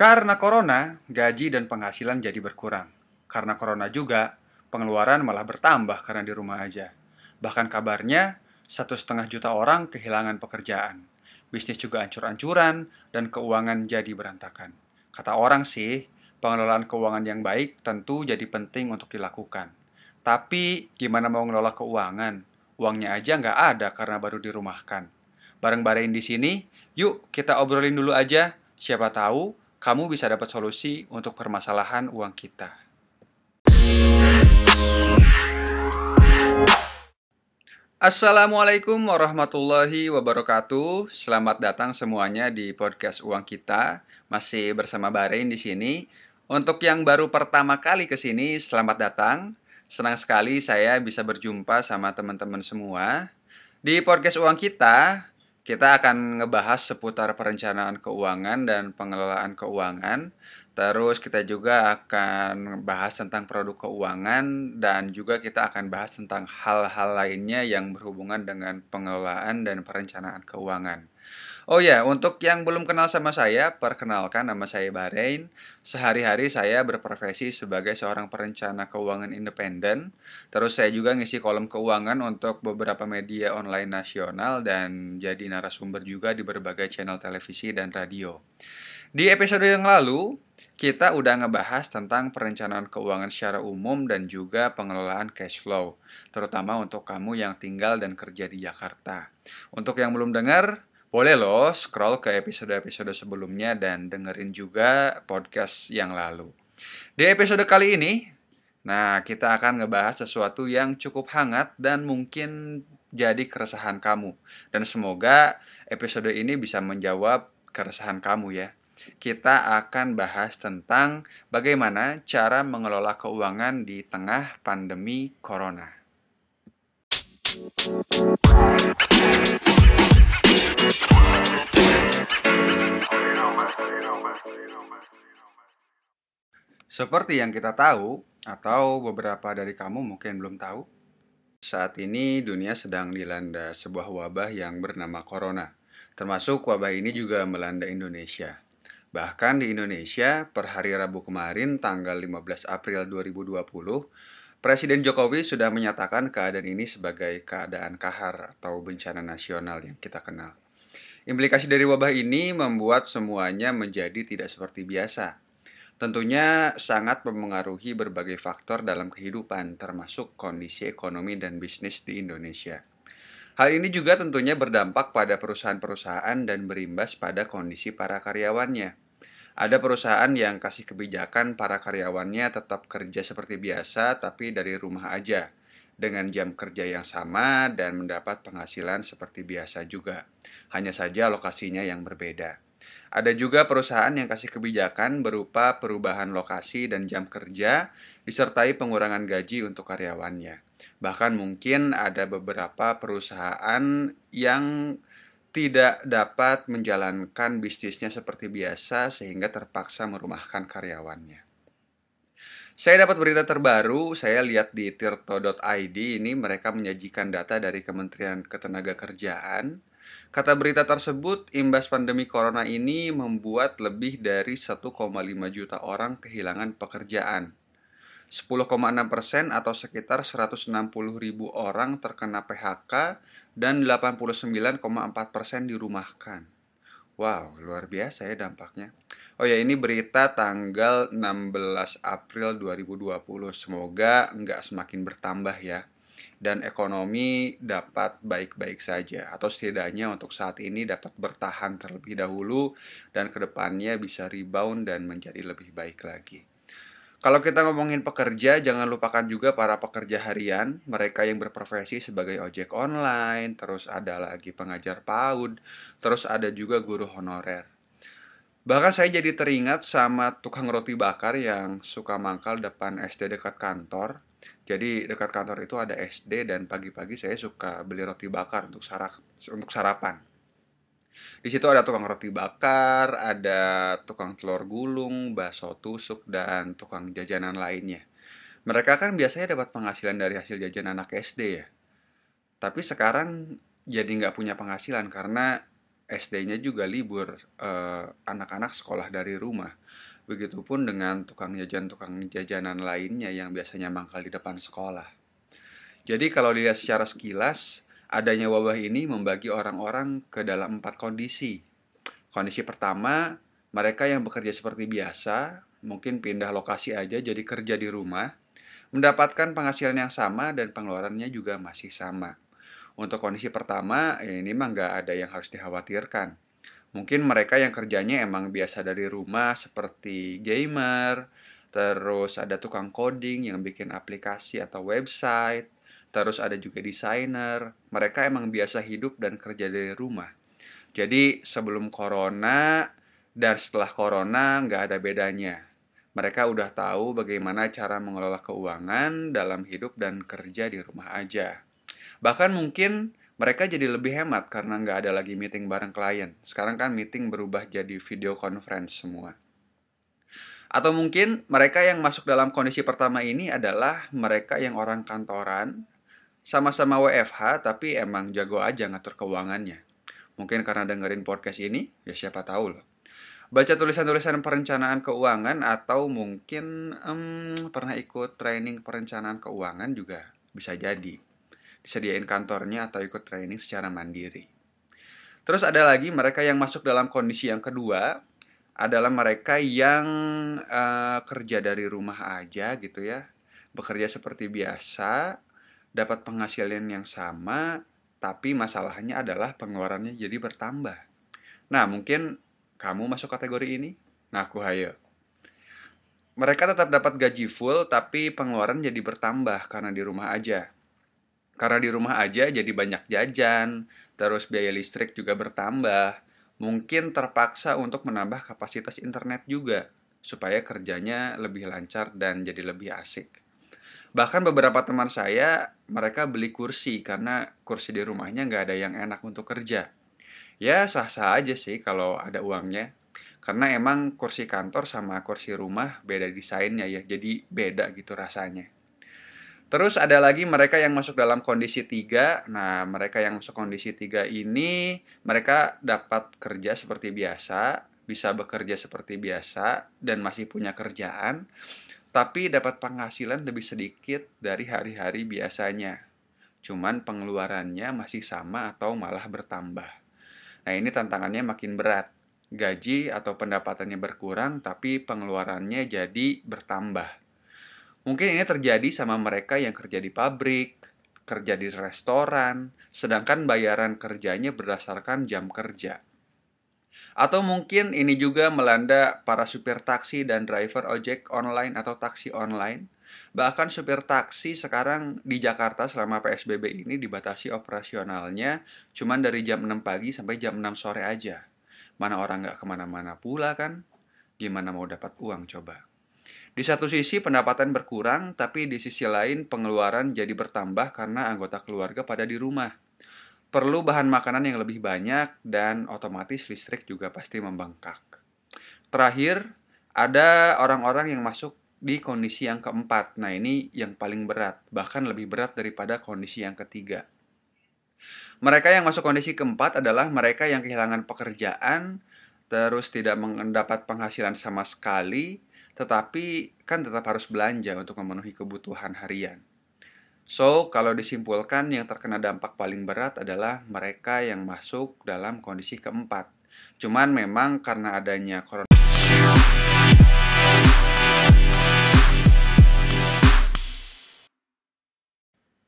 Karena corona, gaji dan penghasilan jadi berkurang. Karena corona juga, pengeluaran malah bertambah karena di rumah aja. Bahkan kabarnya, satu setengah juta orang kehilangan pekerjaan. Bisnis juga ancur-ancuran, dan keuangan jadi berantakan. Kata orang sih, pengelolaan keuangan yang baik tentu jadi penting untuk dilakukan. Tapi, gimana mau ngelola keuangan? Uangnya aja nggak ada karena baru dirumahkan. Bareng-bareng di sini, yuk kita obrolin dulu aja. Siapa tahu kamu bisa dapat solusi untuk permasalahan uang kita. Assalamualaikum warahmatullahi wabarakatuh. Selamat datang semuanya di podcast Uang Kita. Masih bersama Barein di sini. Untuk yang baru pertama kali ke sini, selamat datang. Senang sekali saya bisa berjumpa sama teman-teman semua. Di podcast Uang Kita, kita akan ngebahas seputar perencanaan keuangan dan pengelolaan keuangan. Terus kita juga akan bahas tentang produk keuangan dan juga kita akan bahas tentang hal-hal lainnya yang berhubungan dengan pengelolaan dan perencanaan keuangan. Oh ya, untuk yang belum kenal sama saya, perkenalkan nama saya Bahrain. Sehari-hari saya berprofesi sebagai seorang perencana keuangan independen. Terus saya juga ngisi kolom keuangan untuk beberapa media online nasional dan jadi narasumber juga di berbagai channel televisi dan radio. Di episode yang lalu, kita udah ngebahas tentang perencanaan keuangan secara umum dan juga pengelolaan cash flow, terutama untuk kamu yang tinggal dan kerja di Jakarta. Untuk yang belum dengar, boleh loh scroll ke episode-episode sebelumnya dan dengerin juga podcast yang lalu. Di episode kali ini, nah kita akan ngebahas sesuatu yang cukup hangat dan mungkin jadi keresahan kamu. Dan semoga episode ini bisa menjawab keresahan kamu ya. Kita akan bahas tentang bagaimana cara mengelola keuangan di tengah pandemi corona. Seperti yang kita tahu, atau beberapa dari kamu mungkin belum tahu, saat ini dunia sedang dilanda sebuah wabah yang bernama Corona. Termasuk wabah ini juga melanda Indonesia. Bahkan di Indonesia, per hari Rabu kemarin, tanggal 15 April 2020, Presiden Jokowi sudah menyatakan keadaan ini sebagai keadaan kahar atau bencana nasional yang kita kenal. Implikasi dari wabah ini membuat semuanya menjadi tidak seperti biasa. Tentunya sangat mempengaruhi berbagai faktor dalam kehidupan, termasuk kondisi ekonomi dan bisnis di Indonesia. Hal ini juga tentunya berdampak pada perusahaan-perusahaan dan berimbas pada kondisi para karyawannya. Ada perusahaan yang kasih kebijakan para karyawannya tetap kerja seperti biasa, tapi dari rumah aja, dengan jam kerja yang sama dan mendapat penghasilan seperti biasa juga. Hanya saja lokasinya yang berbeda. Ada juga perusahaan yang kasih kebijakan berupa perubahan lokasi dan jam kerja, disertai pengurangan gaji untuk karyawannya. Bahkan mungkin ada beberapa perusahaan yang tidak dapat menjalankan bisnisnya seperti biasa sehingga terpaksa merumahkan karyawannya. Saya dapat berita terbaru, saya lihat di tirto.id ini mereka menyajikan data dari Kementerian Ketenagakerjaan Kata berita tersebut, imbas pandemi corona ini membuat lebih dari 1,5 juta orang kehilangan pekerjaan. 10,6 persen atau sekitar 160 ribu orang terkena PHK dan 89,4 persen dirumahkan. Wow, luar biasa ya dampaknya. Oh ya, ini berita tanggal 16 April 2020. Semoga nggak semakin bertambah ya dan ekonomi dapat baik-baik saja atau setidaknya untuk saat ini dapat bertahan terlebih dahulu dan ke depannya bisa rebound dan menjadi lebih baik lagi. Kalau kita ngomongin pekerja, jangan lupakan juga para pekerja harian, mereka yang berprofesi sebagai ojek online, terus ada lagi pengajar PAUD, terus ada juga guru honorer. Bahkan saya jadi teringat sama tukang roti bakar yang suka mangkal depan SD dekat kantor. Jadi dekat kantor itu ada SD dan pagi-pagi saya suka beli roti bakar untuk sarap untuk sarapan. Di situ ada tukang roti bakar, ada tukang telur gulung, bakso tusuk dan tukang jajanan lainnya. Mereka kan biasanya dapat penghasilan dari hasil jajan anak SD ya. Tapi sekarang jadi nggak punya penghasilan karena SD-nya juga libur, eh, anak-anak sekolah dari rumah. Begitupun dengan tukang jajan tukang jajanan lainnya yang biasanya mangkal di depan sekolah. Jadi kalau dilihat secara sekilas, adanya wabah ini membagi orang-orang ke dalam empat kondisi. Kondisi pertama, mereka yang bekerja seperti biasa, mungkin pindah lokasi aja jadi kerja di rumah, mendapatkan penghasilan yang sama dan pengeluarannya juga masih sama. Untuk kondisi pertama, ya ini mah nggak ada yang harus dikhawatirkan. Mungkin mereka yang kerjanya emang biasa dari rumah seperti gamer, terus ada tukang coding yang bikin aplikasi atau website, terus ada juga desainer. Mereka emang biasa hidup dan kerja dari rumah. Jadi sebelum corona dan setelah corona nggak ada bedanya. Mereka udah tahu bagaimana cara mengelola keuangan dalam hidup dan kerja di rumah aja. Bahkan mungkin mereka jadi lebih hemat karena nggak ada lagi meeting bareng klien. Sekarang kan meeting berubah jadi video conference semua. Atau mungkin mereka yang masuk dalam kondisi pertama ini adalah mereka yang orang kantoran, sama-sama WFH tapi emang jago aja ngatur keuangannya. Mungkin karena dengerin podcast ini, ya siapa tahu loh baca tulisan-tulisan perencanaan keuangan atau mungkin um, pernah ikut training perencanaan keuangan juga bisa jadi disediain kantornya atau ikut training secara mandiri. Terus ada lagi mereka yang masuk dalam kondisi yang kedua adalah mereka yang uh, kerja dari rumah aja gitu ya, bekerja seperti biasa, dapat penghasilan yang sama, tapi masalahnya adalah pengeluarannya jadi bertambah. Nah, mungkin kamu masuk kategori ini? Ngaku hayo. Mereka tetap dapat gaji full, tapi pengeluaran jadi bertambah karena di rumah aja. Karena di rumah aja jadi banyak jajan, terus biaya listrik juga bertambah. Mungkin terpaksa untuk menambah kapasitas internet juga, supaya kerjanya lebih lancar dan jadi lebih asik. Bahkan beberapa teman saya, mereka beli kursi karena kursi di rumahnya nggak ada yang enak untuk kerja. Ya sah-sah aja sih kalau ada uangnya. Karena emang kursi kantor sama kursi rumah beda desainnya ya, jadi beda gitu rasanya. Terus ada lagi mereka yang masuk dalam kondisi tiga. Nah, mereka yang masuk kondisi tiga ini, mereka dapat kerja seperti biasa, bisa bekerja seperti biasa, dan masih punya kerjaan, tapi dapat penghasilan lebih sedikit dari hari-hari biasanya. Cuman pengeluarannya masih sama atau malah bertambah. Nah, ini tantangannya makin berat. Gaji atau pendapatannya berkurang, tapi pengeluarannya jadi bertambah. Mungkin ini terjadi sama mereka yang kerja di pabrik, kerja di restoran, sedangkan bayaran kerjanya berdasarkan jam kerja. Atau mungkin ini juga melanda para supir taksi dan driver ojek online atau taksi online Bahkan supir taksi sekarang di Jakarta selama PSBB ini dibatasi operasionalnya cuma dari jam 6 pagi sampai jam 6 sore aja. Mana orang nggak ke mana-mana pula kan? Gimana mau dapat uang coba? Di satu sisi pendapatan berkurang, tapi di sisi lain pengeluaran jadi bertambah karena anggota keluarga pada di rumah. Perlu bahan makanan yang lebih banyak dan otomatis listrik juga pasti membengkak. Terakhir, ada orang-orang yang masuk di kondisi yang keempat. Nah, ini yang paling berat, bahkan lebih berat daripada kondisi yang ketiga. Mereka yang masuk kondisi keempat adalah mereka yang kehilangan pekerjaan, terus tidak mendapat penghasilan sama sekali, tetapi kan tetap harus belanja untuk memenuhi kebutuhan harian. So, kalau disimpulkan, yang terkena dampak paling berat adalah mereka yang masuk dalam kondisi keempat. Cuman memang karena adanya corona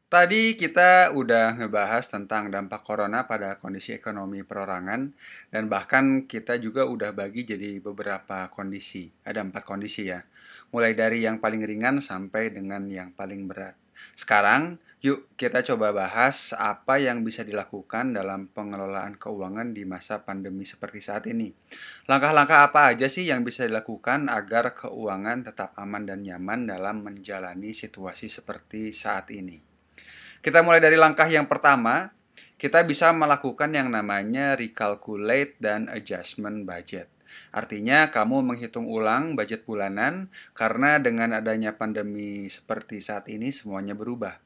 Tadi kita udah ngebahas tentang dampak corona pada kondisi ekonomi perorangan dan bahkan kita juga udah bagi jadi beberapa kondisi. Ada empat kondisi ya. Mulai dari yang paling ringan sampai dengan yang paling berat. Sekarang yuk kita coba bahas apa yang bisa dilakukan dalam pengelolaan keuangan di masa pandemi seperti saat ini. Langkah-langkah apa aja sih yang bisa dilakukan agar keuangan tetap aman dan nyaman dalam menjalani situasi seperti saat ini? Kita mulai dari langkah yang pertama, kita bisa melakukan yang namanya recalculate dan adjustment budget. Artinya kamu menghitung ulang budget bulanan karena dengan adanya pandemi seperti saat ini semuanya berubah.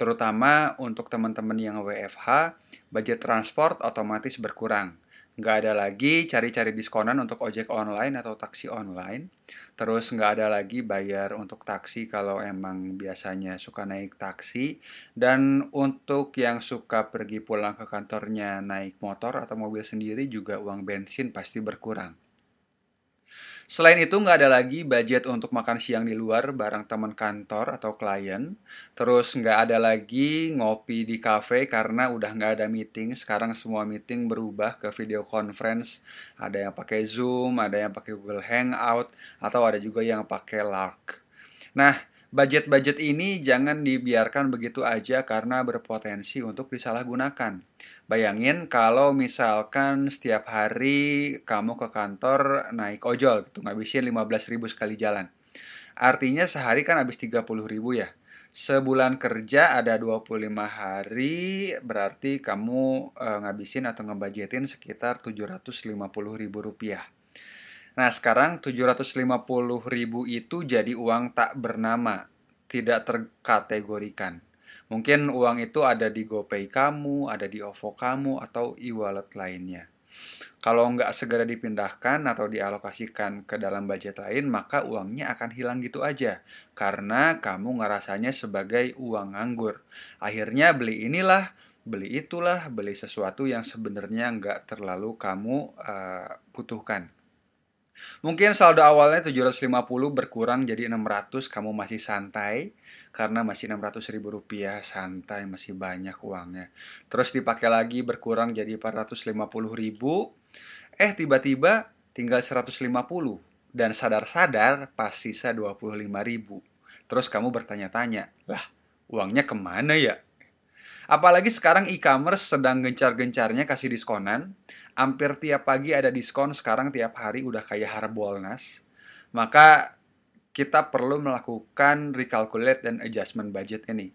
Terutama untuk teman-teman yang WFH, budget transport otomatis berkurang. Nggak ada lagi cari-cari diskonan untuk ojek online atau taksi online. Terus nggak ada lagi bayar untuk taksi kalau emang biasanya suka naik taksi. Dan untuk yang suka pergi pulang ke kantornya naik motor atau mobil sendiri juga uang bensin pasti berkurang. Selain itu nggak ada lagi budget untuk makan siang di luar bareng teman kantor atau klien. Terus nggak ada lagi ngopi di cafe karena udah nggak ada meeting. Sekarang semua meeting berubah ke video conference. Ada yang pakai Zoom, ada yang pakai Google Hangout, atau ada juga yang pakai Lark. Nah, Budget-budget ini jangan dibiarkan begitu aja karena berpotensi untuk disalahgunakan. Bayangin kalau misalkan setiap hari kamu ke kantor naik ojol gitu, ngabisin 15 ribu sekali jalan. Artinya sehari kan habis 30 ribu ya. Sebulan kerja ada 25 hari, berarti kamu e, ngabisin atau ngebudgetin sekitar 750 ribu rupiah. Nah, sekarang 750 ribu itu jadi uang tak bernama, tidak terkategorikan. Mungkin uang itu ada di GoPay kamu, ada di OVO kamu, atau e-wallet lainnya. Kalau nggak segera dipindahkan atau dialokasikan ke dalam budget lain, maka uangnya akan hilang gitu aja. Karena kamu ngerasanya sebagai uang nganggur. Akhirnya beli inilah, beli itulah, beli sesuatu yang sebenarnya nggak terlalu kamu uh, butuhkan. Mungkin saldo awalnya 750 berkurang jadi 600, kamu masih santai karena masih 600 ribu rupiah, santai, masih banyak uangnya. Terus dipakai lagi berkurang jadi 450 ribu, eh tiba-tiba tinggal 150 dan sadar-sadar pas sisa 25 ribu. Terus kamu bertanya-tanya, lah uangnya ke mana ya? Apalagi sekarang e-commerce sedang gencar-gencarnya kasih diskonan. Hampir tiap pagi ada diskon, sekarang tiap hari udah kayak Harbolnas. Maka kita perlu melakukan recalculate dan adjustment budget ini.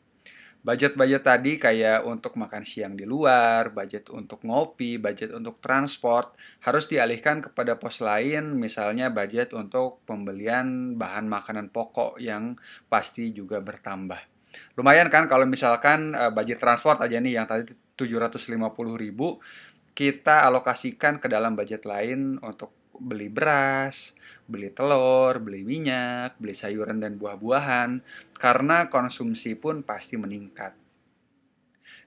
Budget-budget tadi kayak untuk makan siang di luar, budget untuk ngopi, budget untuk transport, harus dialihkan kepada pos lain, misalnya budget untuk pembelian bahan makanan pokok yang pasti juga bertambah. Lumayan kan kalau misalkan uh, budget transport aja nih yang tadi 750 ribu kita alokasikan ke dalam budget lain untuk beli beras, beli telur, beli minyak, beli sayuran dan buah-buahan karena konsumsi pun pasti meningkat.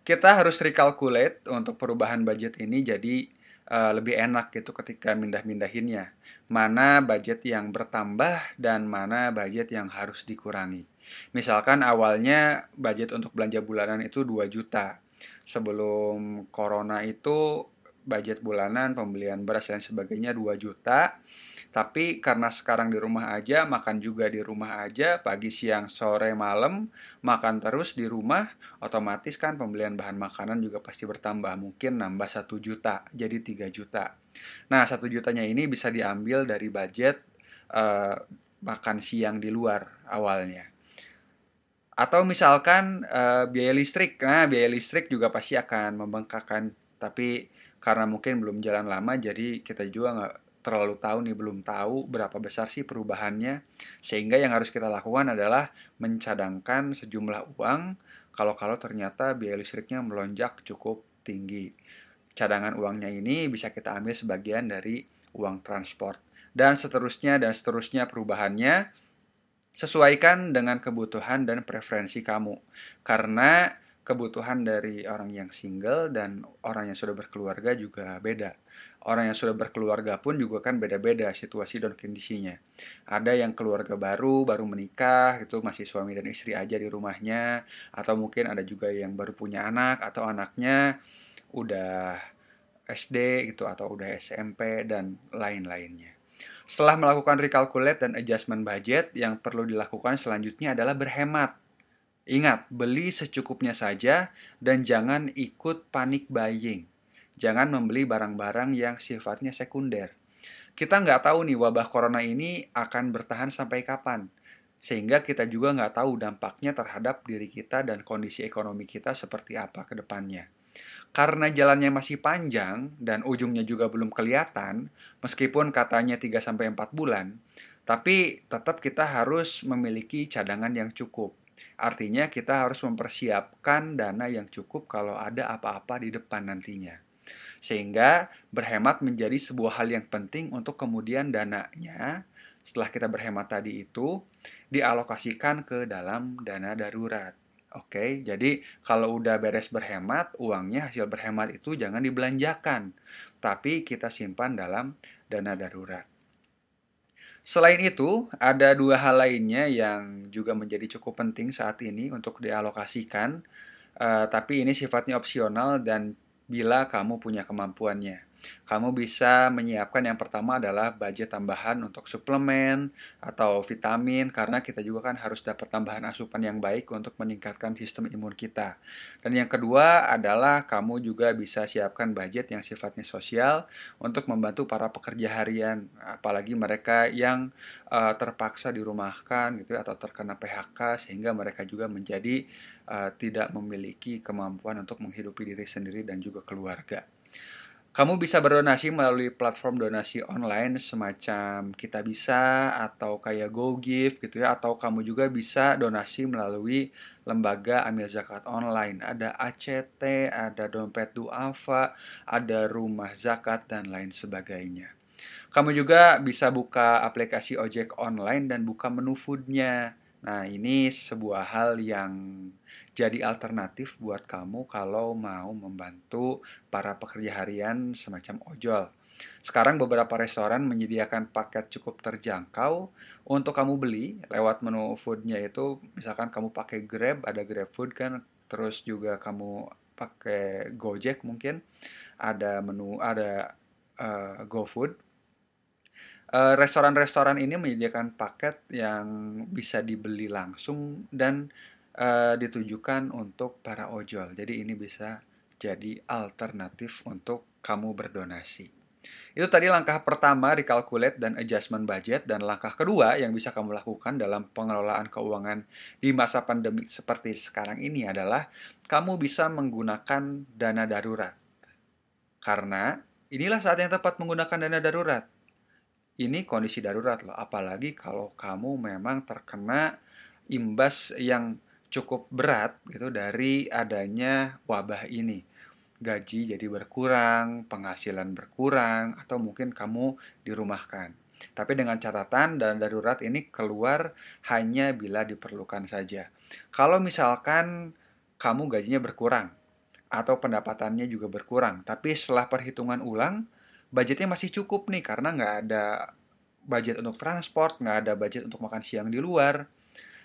Kita harus recalculate untuk perubahan budget ini jadi uh, lebih enak gitu ketika mindah-mindahinnya. Mana budget yang bertambah dan mana budget yang harus dikurangi. Misalkan awalnya budget untuk belanja bulanan itu 2 juta. Sebelum corona itu budget bulanan pembelian beras dan sebagainya 2 juta. Tapi karena sekarang di rumah aja, makan juga di rumah aja, pagi, siang, sore, malam, makan terus di rumah, otomatis kan pembelian bahan makanan juga pasti bertambah. Mungkin nambah 1 juta, jadi 3 juta. Nah, 1 jutanya ini bisa diambil dari budget uh, makan siang di luar awalnya. Atau misalkan uh, biaya listrik, nah biaya listrik juga pasti akan membengkakkan. Tapi karena mungkin belum jalan lama, jadi kita juga nggak terlalu tahu nih, belum tahu berapa besar sih perubahannya. Sehingga yang harus kita lakukan adalah mencadangkan sejumlah uang kalau-kalau ternyata biaya listriknya melonjak cukup tinggi. Cadangan uangnya ini bisa kita ambil sebagian dari uang transport. Dan seterusnya dan seterusnya perubahannya Sesuaikan dengan kebutuhan dan preferensi kamu. Karena kebutuhan dari orang yang single dan orang yang sudah berkeluarga juga beda. Orang yang sudah berkeluarga pun juga kan beda-beda situasi dan kondisinya. Ada yang keluarga baru, baru menikah, itu masih suami dan istri aja di rumahnya. Atau mungkin ada juga yang baru punya anak atau anaknya udah SD gitu atau udah SMP dan lain-lainnya. Setelah melakukan recalculate dan adjustment budget, yang perlu dilakukan selanjutnya adalah berhemat. Ingat, beli secukupnya saja dan jangan ikut panik buying. Jangan membeli barang-barang yang sifatnya sekunder. Kita nggak tahu nih wabah corona ini akan bertahan sampai kapan. Sehingga kita juga nggak tahu dampaknya terhadap diri kita dan kondisi ekonomi kita seperti apa ke depannya. Karena jalannya masih panjang dan ujungnya juga belum kelihatan, meskipun katanya 3-4 bulan, tapi tetap kita harus memiliki cadangan yang cukup. Artinya kita harus mempersiapkan dana yang cukup kalau ada apa-apa di depan nantinya. Sehingga berhemat menjadi sebuah hal yang penting untuk kemudian dananya setelah kita berhemat tadi itu dialokasikan ke dalam dana darurat. Oke, jadi kalau udah beres berhemat, uangnya hasil berhemat itu jangan dibelanjakan, tapi kita simpan dalam dana darurat. Selain itu, ada dua hal lainnya yang juga menjadi cukup penting saat ini untuk dialokasikan, uh, tapi ini sifatnya opsional dan bila kamu punya kemampuannya. Kamu bisa menyiapkan yang pertama adalah budget tambahan untuk suplemen atau vitamin karena kita juga kan harus dapat tambahan asupan yang baik untuk meningkatkan sistem imun kita. Dan yang kedua adalah kamu juga bisa siapkan budget yang sifatnya sosial untuk membantu para pekerja harian apalagi mereka yang uh, terpaksa dirumahkan gitu ya, atau terkena PHK sehingga mereka juga menjadi uh, tidak memiliki kemampuan untuk menghidupi diri sendiri dan juga keluarga. Kamu bisa berdonasi melalui platform donasi online semacam Kita Bisa atau kayak GoGive gitu ya atau kamu juga bisa donasi melalui lembaga amil zakat online. Ada ACT, ada Dompet Duafa, ada Rumah Zakat dan lain sebagainya. Kamu juga bisa buka aplikasi ojek online dan buka menu foodnya. Nah, ini sebuah hal yang jadi alternatif buat kamu kalau mau membantu para pekerja harian semacam ojol. Sekarang beberapa restoran menyediakan paket cukup terjangkau untuk kamu beli lewat menu foodnya itu misalkan kamu pakai Grab, ada Grab Food kan, terus juga kamu pakai Gojek mungkin, ada menu, ada uh, GoFood, uh, restoran-restoran ini menyediakan paket yang bisa dibeli langsung dan uh, ditujukan untuk para ojol. Jadi ini bisa jadi alternatif untuk kamu berdonasi. Itu tadi langkah pertama recalculate dan adjustment budget dan langkah kedua yang bisa kamu lakukan dalam pengelolaan keuangan di masa pandemi seperti sekarang ini adalah kamu bisa menggunakan dana darurat. Karena inilah saat yang tepat menggunakan dana darurat. Ini kondisi darurat loh, apalagi kalau kamu memang terkena imbas yang cukup berat gitu dari adanya wabah ini. Gaji jadi berkurang, penghasilan berkurang, atau mungkin kamu dirumahkan. Tapi dengan catatan dan darurat ini keluar hanya bila diperlukan saja. Kalau misalkan kamu gajinya berkurang atau pendapatannya juga berkurang, tapi setelah perhitungan ulang budgetnya masih cukup nih karena nggak ada budget untuk transport, nggak ada budget untuk makan siang di luar,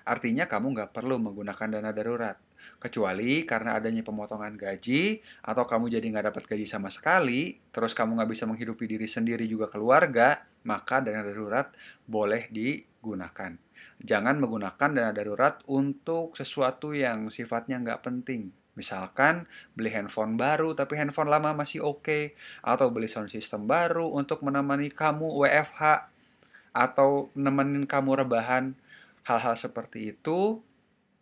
Artinya kamu nggak perlu menggunakan dana darurat. Kecuali karena adanya pemotongan gaji, atau kamu jadi nggak dapat gaji sama sekali, terus kamu nggak bisa menghidupi diri sendiri juga keluarga, maka dana darurat boleh digunakan. Jangan menggunakan dana darurat untuk sesuatu yang sifatnya nggak penting. Misalkan beli handphone baru tapi handphone lama masih oke, okay, atau beli sound system baru untuk menemani kamu WFH, atau nemenin kamu rebahan Hal-hal seperti itu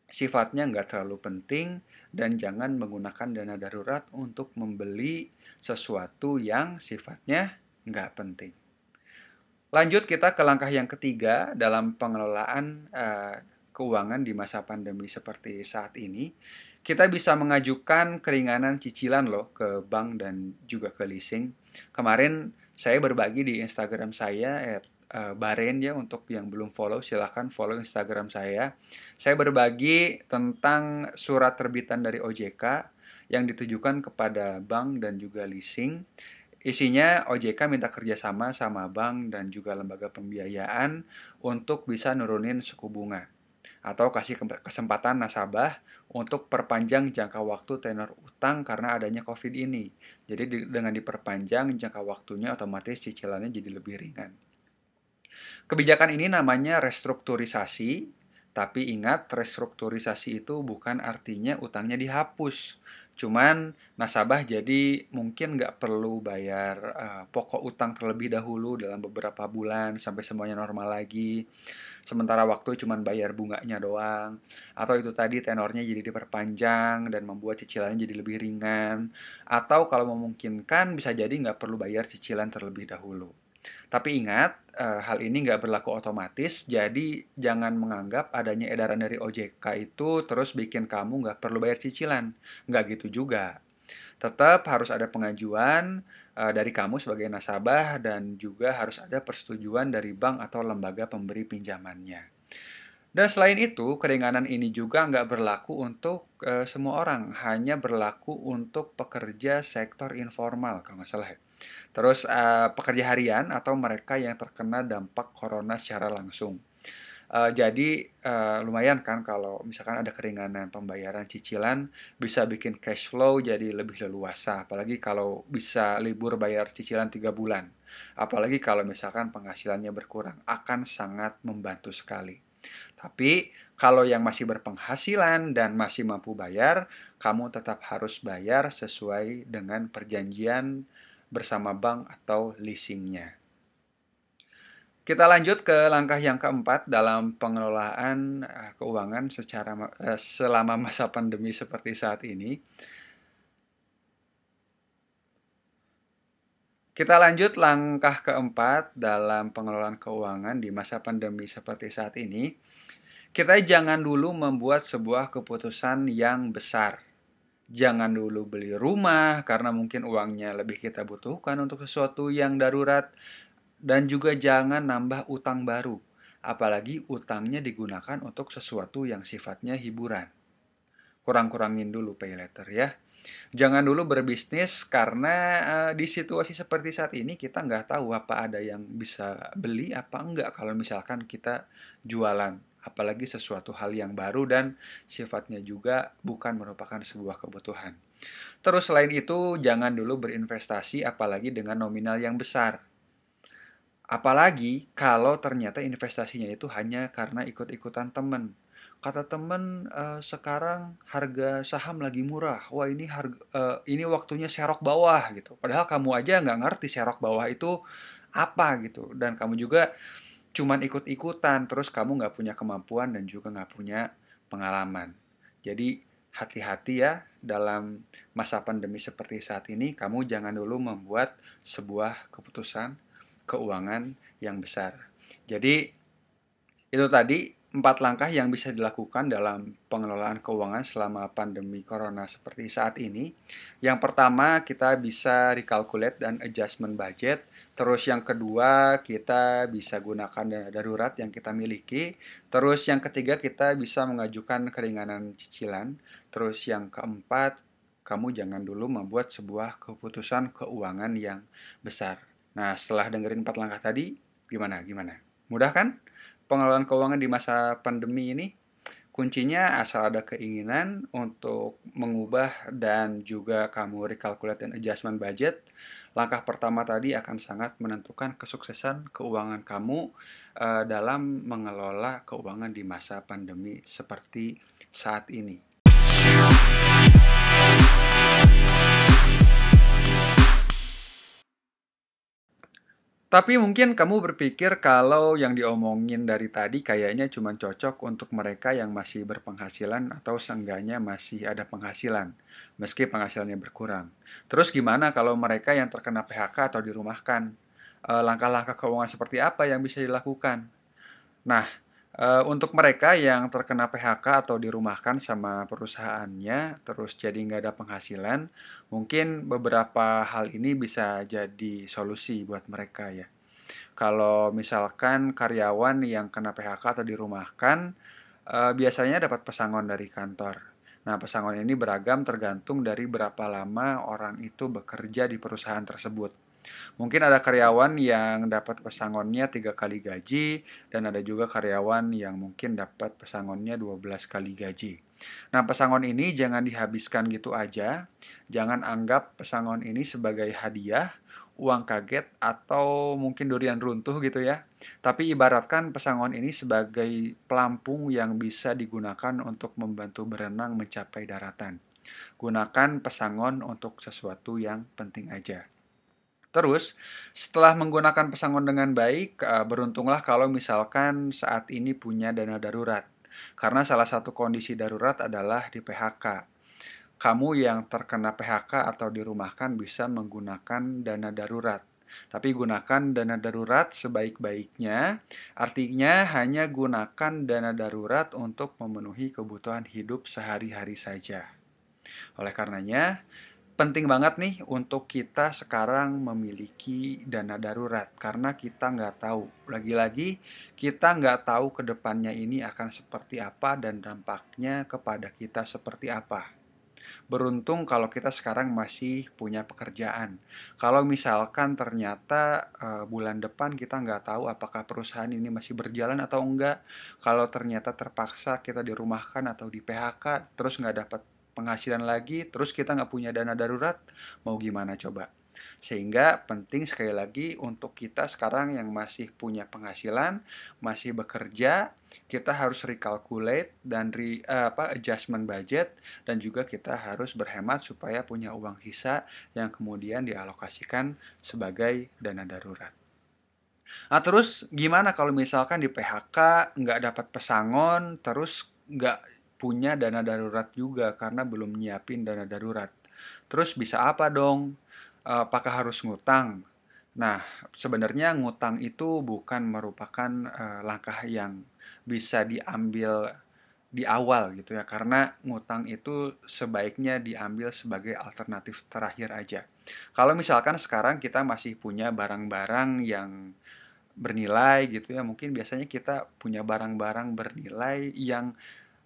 sifatnya nggak terlalu penting dan jangan menggunakan dana darurat untuk membeli sesuatu yang sifatnya nggak penting. Lanjut kita ke langkah yang ketiga dalam pengelolaan uh, keuangan di masa pandemi seperti saat ini. Kita bisa mengajukan keringanan cicilan loh ke bank dan juga ke leasing. Kemarin saya berbagi di Instagram saya uh, Baren ya untuk yang belum follow silahkan follow Instagram saya. Saya berbagi tentang surat terbitan dari OJK yang ditujukan kepada bank dan juga leasing. Isinya OJK minta kerjasama sama bank dan juga lembaga pembiayaan untuk bisa nurunin suku bunga atau kasih kesempatan nasabah untuk perpanjang jangka waktu tenor utang karena adanya COVID ini. Jadi dengan diperpanjang jangka waktunya otomatis cicilannya jadi lebih ringan. Kebijakan ini namanya restrukturisasi, tapi ingat restrukturisasi itu bukan artinya utangnya dihapus. Cuman nasabah jadi mungkin nggak perlu bayar uh, pokok utang terlebih dahulu dalam beberapa bulan sampai semuanya normal lagi. Sementara waktu cuma bayar bunganya doang. Atau itu tadi tenornya jadi diperpanjang dan membuat cicilannya jadi lebih ringan. Atau kalau memungkinkan bisa jadi nggak perlu bayar cicilan terlebih dahulu. Tapi ingat, uh, hal ini nggak berlaku otomatis, jadi jangan menganggap adanya edaran dari OJK itu terus bikin kamu nggak perlu bayar cicilan. Nggak gitu juga. Tetap harus ada pengajuan uh, dari kamu sebagai nasabah dan juga harus ada persetujuan dari bank atau lembaga pemberi pinjamannya. Dan selain itu, keringanan ini juga nggak berlaku untuk uh, semua orang, hanya berlaku untuk pekerja sektor informal, kalau nggak salah ya. Terus uh, pekerja harian atau mereka yang terkena dampak corona secara langsung. Uh, jadi uh, lumayan kan kalau misalkan ada keringanan pembayaran cicilan bisa bikin cash flow jadi lebih leluasa. Apalagi kalau bisa libur bayar cicilan tiga bulan. Apalagi kalau misalkan penghasilannya berkurang akan sangat membantu sekali. Tapi kalau yang masih berpenghasilan dan masih mampu bayar, kamu tetap harus bayar sesuai dengan perjanjian bersama bank atau leasingnya. Kita lanjut ke langkah yang keempat dalam pengelolaan eh, keuangan secara uh, selama masa pandemi seperti saat ini. Kita lanjut langkah keempat dalam pengelolaan keuangan di masa pandemi seperti saat ini. Kita jangan dulu membuat sebuah keputusan yang besar. Jangan dulu beli rumah karena mungkin uangnya lebih kita butuhkan untuk sesuatu yang darurat dan juga jangan nambah utang baru, apalagi utangnya digunakan untuk sesuatu yang sifatnya hiburan. Kurang-kurangin dulu pay letter ya. Jangan dulu berbisnis karena uh, di situasi seperti saat ini kita nggak tahu apa ada yang bisa beli apa enggak kalau misalkan kita jualan apalagi sesuatu hal yang baru dan sifatnya juga bukan merupakan sebuah kebutuhan. Terus selain itu jangan dulu berinvestasi apalagi dengan nominal yang besar Apalagi kalau ternyata investasinya itu hanya karena ikut-ikutan temen. Kata temen e, sekarang harga saham lagi murah. Wah ini harga e, ini waktunya serok bawah gitu. Padahal kamu aja nggak ngerti serok bawah itu apa gitu. Dan kamu juga cuman ikut-ikutan. Terus kamu nggak punya kemampuan dan juga nggak punya pengalaman. Jadi hati-hati ya dalam masa pandemi seperti saat ini. Kamu jangan dulu membuat sebuah keputusan keuangan yang besar. Jadi itu tadi empat langkah yang bisa dilakukan dalam pengelolaan keuangan selama pandemi corona seperti saat ini. Yang pertama, kita bisa recalculate dan adjustment budget. Terus yang kedua, kita bisa gunakan dana darurat yang kita miliki. Terus yang ketiga, kita bisa mengajukan keringanan cicilan. Terus yang keempat, kamu jangan dulu membuat sebuah keputusan keuangan yang besar. Nah, setelah dengerin empat langkah tadi, gimana? Gimana? Mudah kan? Pengelolaan keuangan di masa pandemi ini kuncinya asal ada keinginan untuk mengubah dan juga kamu recalculate dan adjustment budget. Langkah pertama tadi akan sangat menentukan kesuksesan keuangan kamu uh, dalam mengelola keuangan di masa pandemi seperti saat ini. Tapi mungkin kamu berpikir kalau yang diomongin dari tadi kayaknya cuma cocok untuk mereka yang masih berpenghasilan atau seenggaknya masih ada penghasilan, meski penghasilannya berkurang. Terus gimana kalau mereka yang terkena PHK atau dirumahkan? Eh, langkah-langkah keuangan seperti apa yang bisa dilakukan? Nah, Uh, untuk mereka yang terkena PHK atau dirumahkan sama perusahaannya, terus jadi nggak ada penghasilan, mungkin beberapa hal ini bisa jadi solusi buat mereka ya. Kalau misalkan karyawan yang kena PHK atau dirumahkan, uh, biasanya dapat pesangon dari kantor. Nah, pesangon ini beragam tergantung dari berapa lama orang itu bekerja di perusahaan tersebut. Mungkin ada karyawan yang dapat pesangonnya tiga kali gaji dan ada juga karyawan yang mungkin dapat pesangonnya 12 kali gaji. Nah, pesangon ini jangan dihabiskan gitu aja. Jangan anggap pesangon ini sebagai hadiah, uang kaget atau mungkin durian runtuh gitu ya. Tapi ibaratkan pesangon ini sebagai pelampung yang bisa digunakan untuk membantu berenang mencapai daratan. Gunakan pesangon untuk sesuatu yang penting aja. Terus, setelah menggunakan pesangon dengan baik, eh, beruntunglah kalau misalkan saat ini punya dana darurat. Karena salah satu kondisi darurat adalah di PHK. Kamu yang terkena PHK atau dirumahkan bisa menggunakan dana darurat. Tapi gunakan dana darurat sebaik-baiknya, artinya hanya gunakan dana darurat untuk memenuhi kebutuhan hidup sehari-hari saja. Oleh karenanya, penting banget nih untuk kita sekarang memiliki dana darurat karena kita nggak tahu. Lagi-lagi kita nggak tahu ke depannya ini akan seperti apa dan dampaknya kepada kita seperti apa. Beruntung kalau kita sekarang masih punya pekerjaan. Kalau misalkan ternyata uh, bulan depan kita nggak tahu apakah perusahaan ini masih berjalan atau enggak, kalau ternyata terpaksa kita dirumahkan atau di PHK, terus nggak dapat penghasilan lagi, terus kita nggak punya dana darurat, mau gimana coba? Sehingga penting sekali lagi untuk kita sekarang yang masih punya penghasilan, masih bekerja, kita harus recalculate dan re, uh, apa adjustment budget dan juga kita harus berhemat supaya punya uang sisa yang kemudian dialokasikan sebagai dana darurat. Nah terus gimana kalau misalkan di PHK nggak dapat pesangon, terus nggak punya dana darurat juga karena belum nyiapin dana darurat. Terus bisa apa dong? Apakah harus ngutang? Nah, sebenarnya ngutang itu bukan merupakan uh, langkah yang bisa diambil di awal gitu ya karena ngutang itu sebaiknya diambil sebagai alternatif terakhir aja. Kalau misalkan sekarang kita masih punya barang-barang yang bernilai gitu ya, mungkin biasanya kita punya barang-barang bernilai yang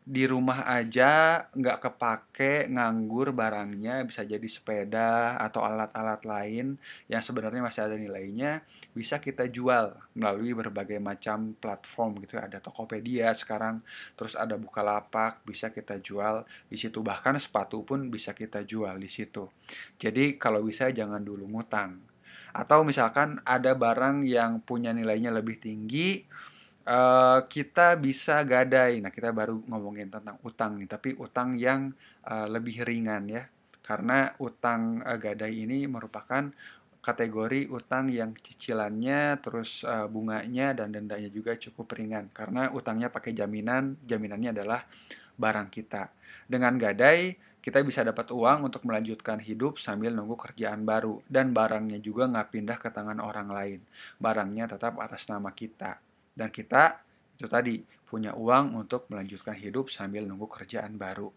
di rumah aja nggak kepake nganggur barangnya bisa jadi sepeda atau alat-alat lain yang sebenarnya masih ada nilainya bisa kita jual melalui berbagai macam platform gitu ya. ada Tokopedia sekarang terus ada Bukalapak bisa kita jual di situ. Bahkan sepatu pun bisa kita jual di situ. Jadi kalau bisa jangan dulu ngutang. Atau misalkan ada barang yang punya nilainya lebih tinggi uh, kita bisa gadai. Nah, kita baru ngomongin tentang utang nih, tapi utang yang uh, lebih ringan ya. Karena utang uh, gadai ini merupakan kategori utang yang cicilannya terus uh, bunganya dan dendanya juga cukup ringan karena utangnya pakai jaminan, jaminannya adalah barang kita. Dengan gadai kita bisa dapat uang untuk melanjutkan hidup sambil nunggu kerjaan baru dan barangnya juga nggak pindah ke tangan orang lain. Barangnya tetap atas nama kita dan kita itu tadi punya uang untuk melanjutkan hidup sambil nunggu kerjaan baru.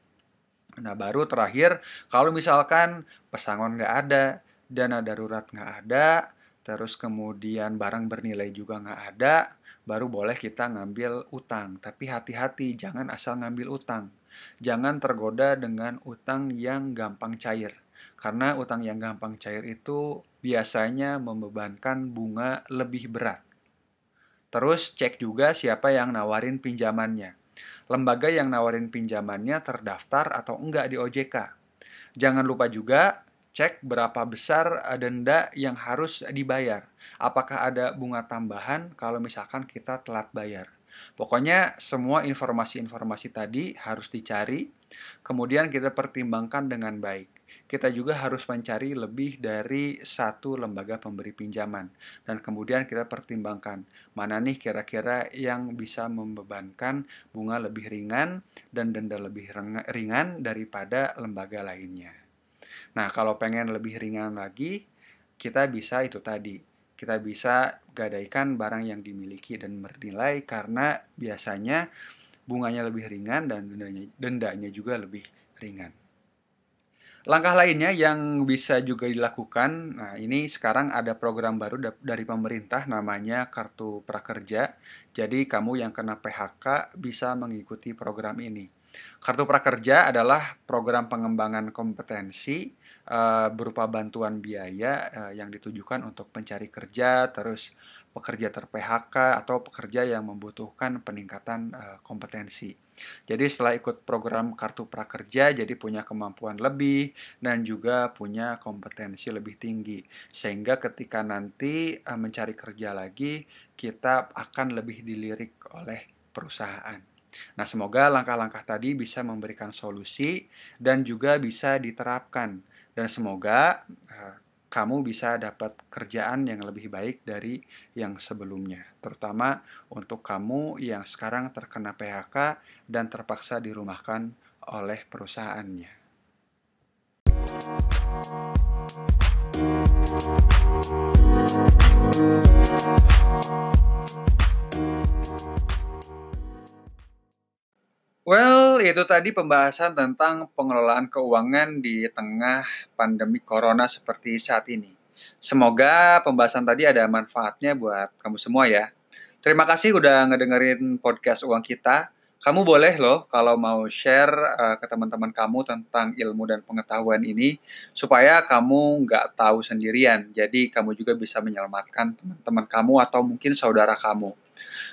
Nah baru terakhir kalau misalkan pesangon nggak ada, dana darurat nggak ada, terus kemudian barang bernilai juga nggak ada, baru boleh kita ngambil utang. Tapi hati-hati jangan asal ngambil utang. Jangan tergoda dengan utang yang gampang cair. Karena utang yang gampang cair itu biasanya membebankan bunga lebih berat. Terus cek juga siapa yang nawarin pinjamannya. Lembaga yang nawarin pinjamannya terdaftar atau enggak di OJK. Jangan lupa juga cek berapa besar denda yang harus dibayar. Apakah ada bunga tambahan kalau misalkan kita telat bayar. Pokoknya semua informasi-informasi tadi harus dicari, kemudian kita pertimbangkan dengan baik kita juga harus mencari lebih dari satu lembaga pemberi pinjaman dan kemudian kita pertimbangkan mana nih kira-kira yang bisa membebankan bunga lebih ringan dan denda lebih ringan daripada lembaga lainnya. Nah, kalau pengen lebih ringan lagi, kita bisa itu tadi. Kita bisa gadaikan barang yang dimiliki dan bernilai karena biasanya bunganya lebih ringan dan dendanya, juga lebih ringan. Langkah lainnya yang bisa juga dilakukan, nah ini sekarang ada program baru dari pemerintah namanya Kartu Prakerja. Jadi kamu yang kena PHK bisa mengikuti program ini. Kartu Prakerja adalah program pengembangan kompetensi uh, berupa bantuan biaya uh, yang ditujukan untuk pencari kerja, terus pekerja ter-PHK atau pekerja yang membutuhkan peningkatan uh, kompetensi. Jadi setelah ikut program Kartu Prakerja jadi punya kemampuan lebih dan juga punya kompetensi lebih tinggi. Sehingga ketika nanti uh, mencari kerja lagi kita akan lebih dilirik oleh perusahaan. Nah, semoga langkah-langkah tadi bisa memberikan solusi dan juga bisa diterapkan dan semoga uh, kamu bisa dapat kerjaan yang lebih baik dari yang sebelumnya, terutama untuk kamu yang sekarang terkena PHK dan terpaksa dirumahkan oleh perusahaannya. Well, itu tadi pembahasan tentang pengelolaan keuangan di tengah pandemi corona seperti saat ini. Semoga pembahasan tadi ada manfaatnya buat kamu semua ya. Terima kasih udah ngedengerin podcast uang kita. Kamu boleh loh kalau mau share uh, ke teman-teman kamu tentang ilmu dan pengetahuan ini supaya kamu nggak tahu sendirian. Jadi kamu juga bisa menyelamatkan teman-teman kamu atau mungkin saudara kamu.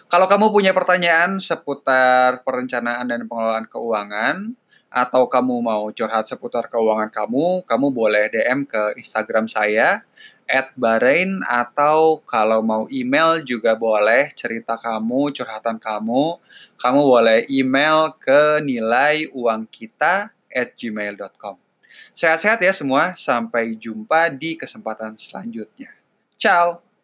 Kalau kamu punya pertanyaan seputar perencanaan dan pengelolaan keuangan atau kamu mau curhat seputar keuangan kamu, kamu boleh DM ke Instagram saya at Bahrain atau kalau mau email juga boleh cerita kamu, curhatan kamu. Kamu boleh email ke nilai uang kita at gmail.com. Sehat-sehat ya semua, sampai jumpa di kesempatan selanjutnya. Ciao!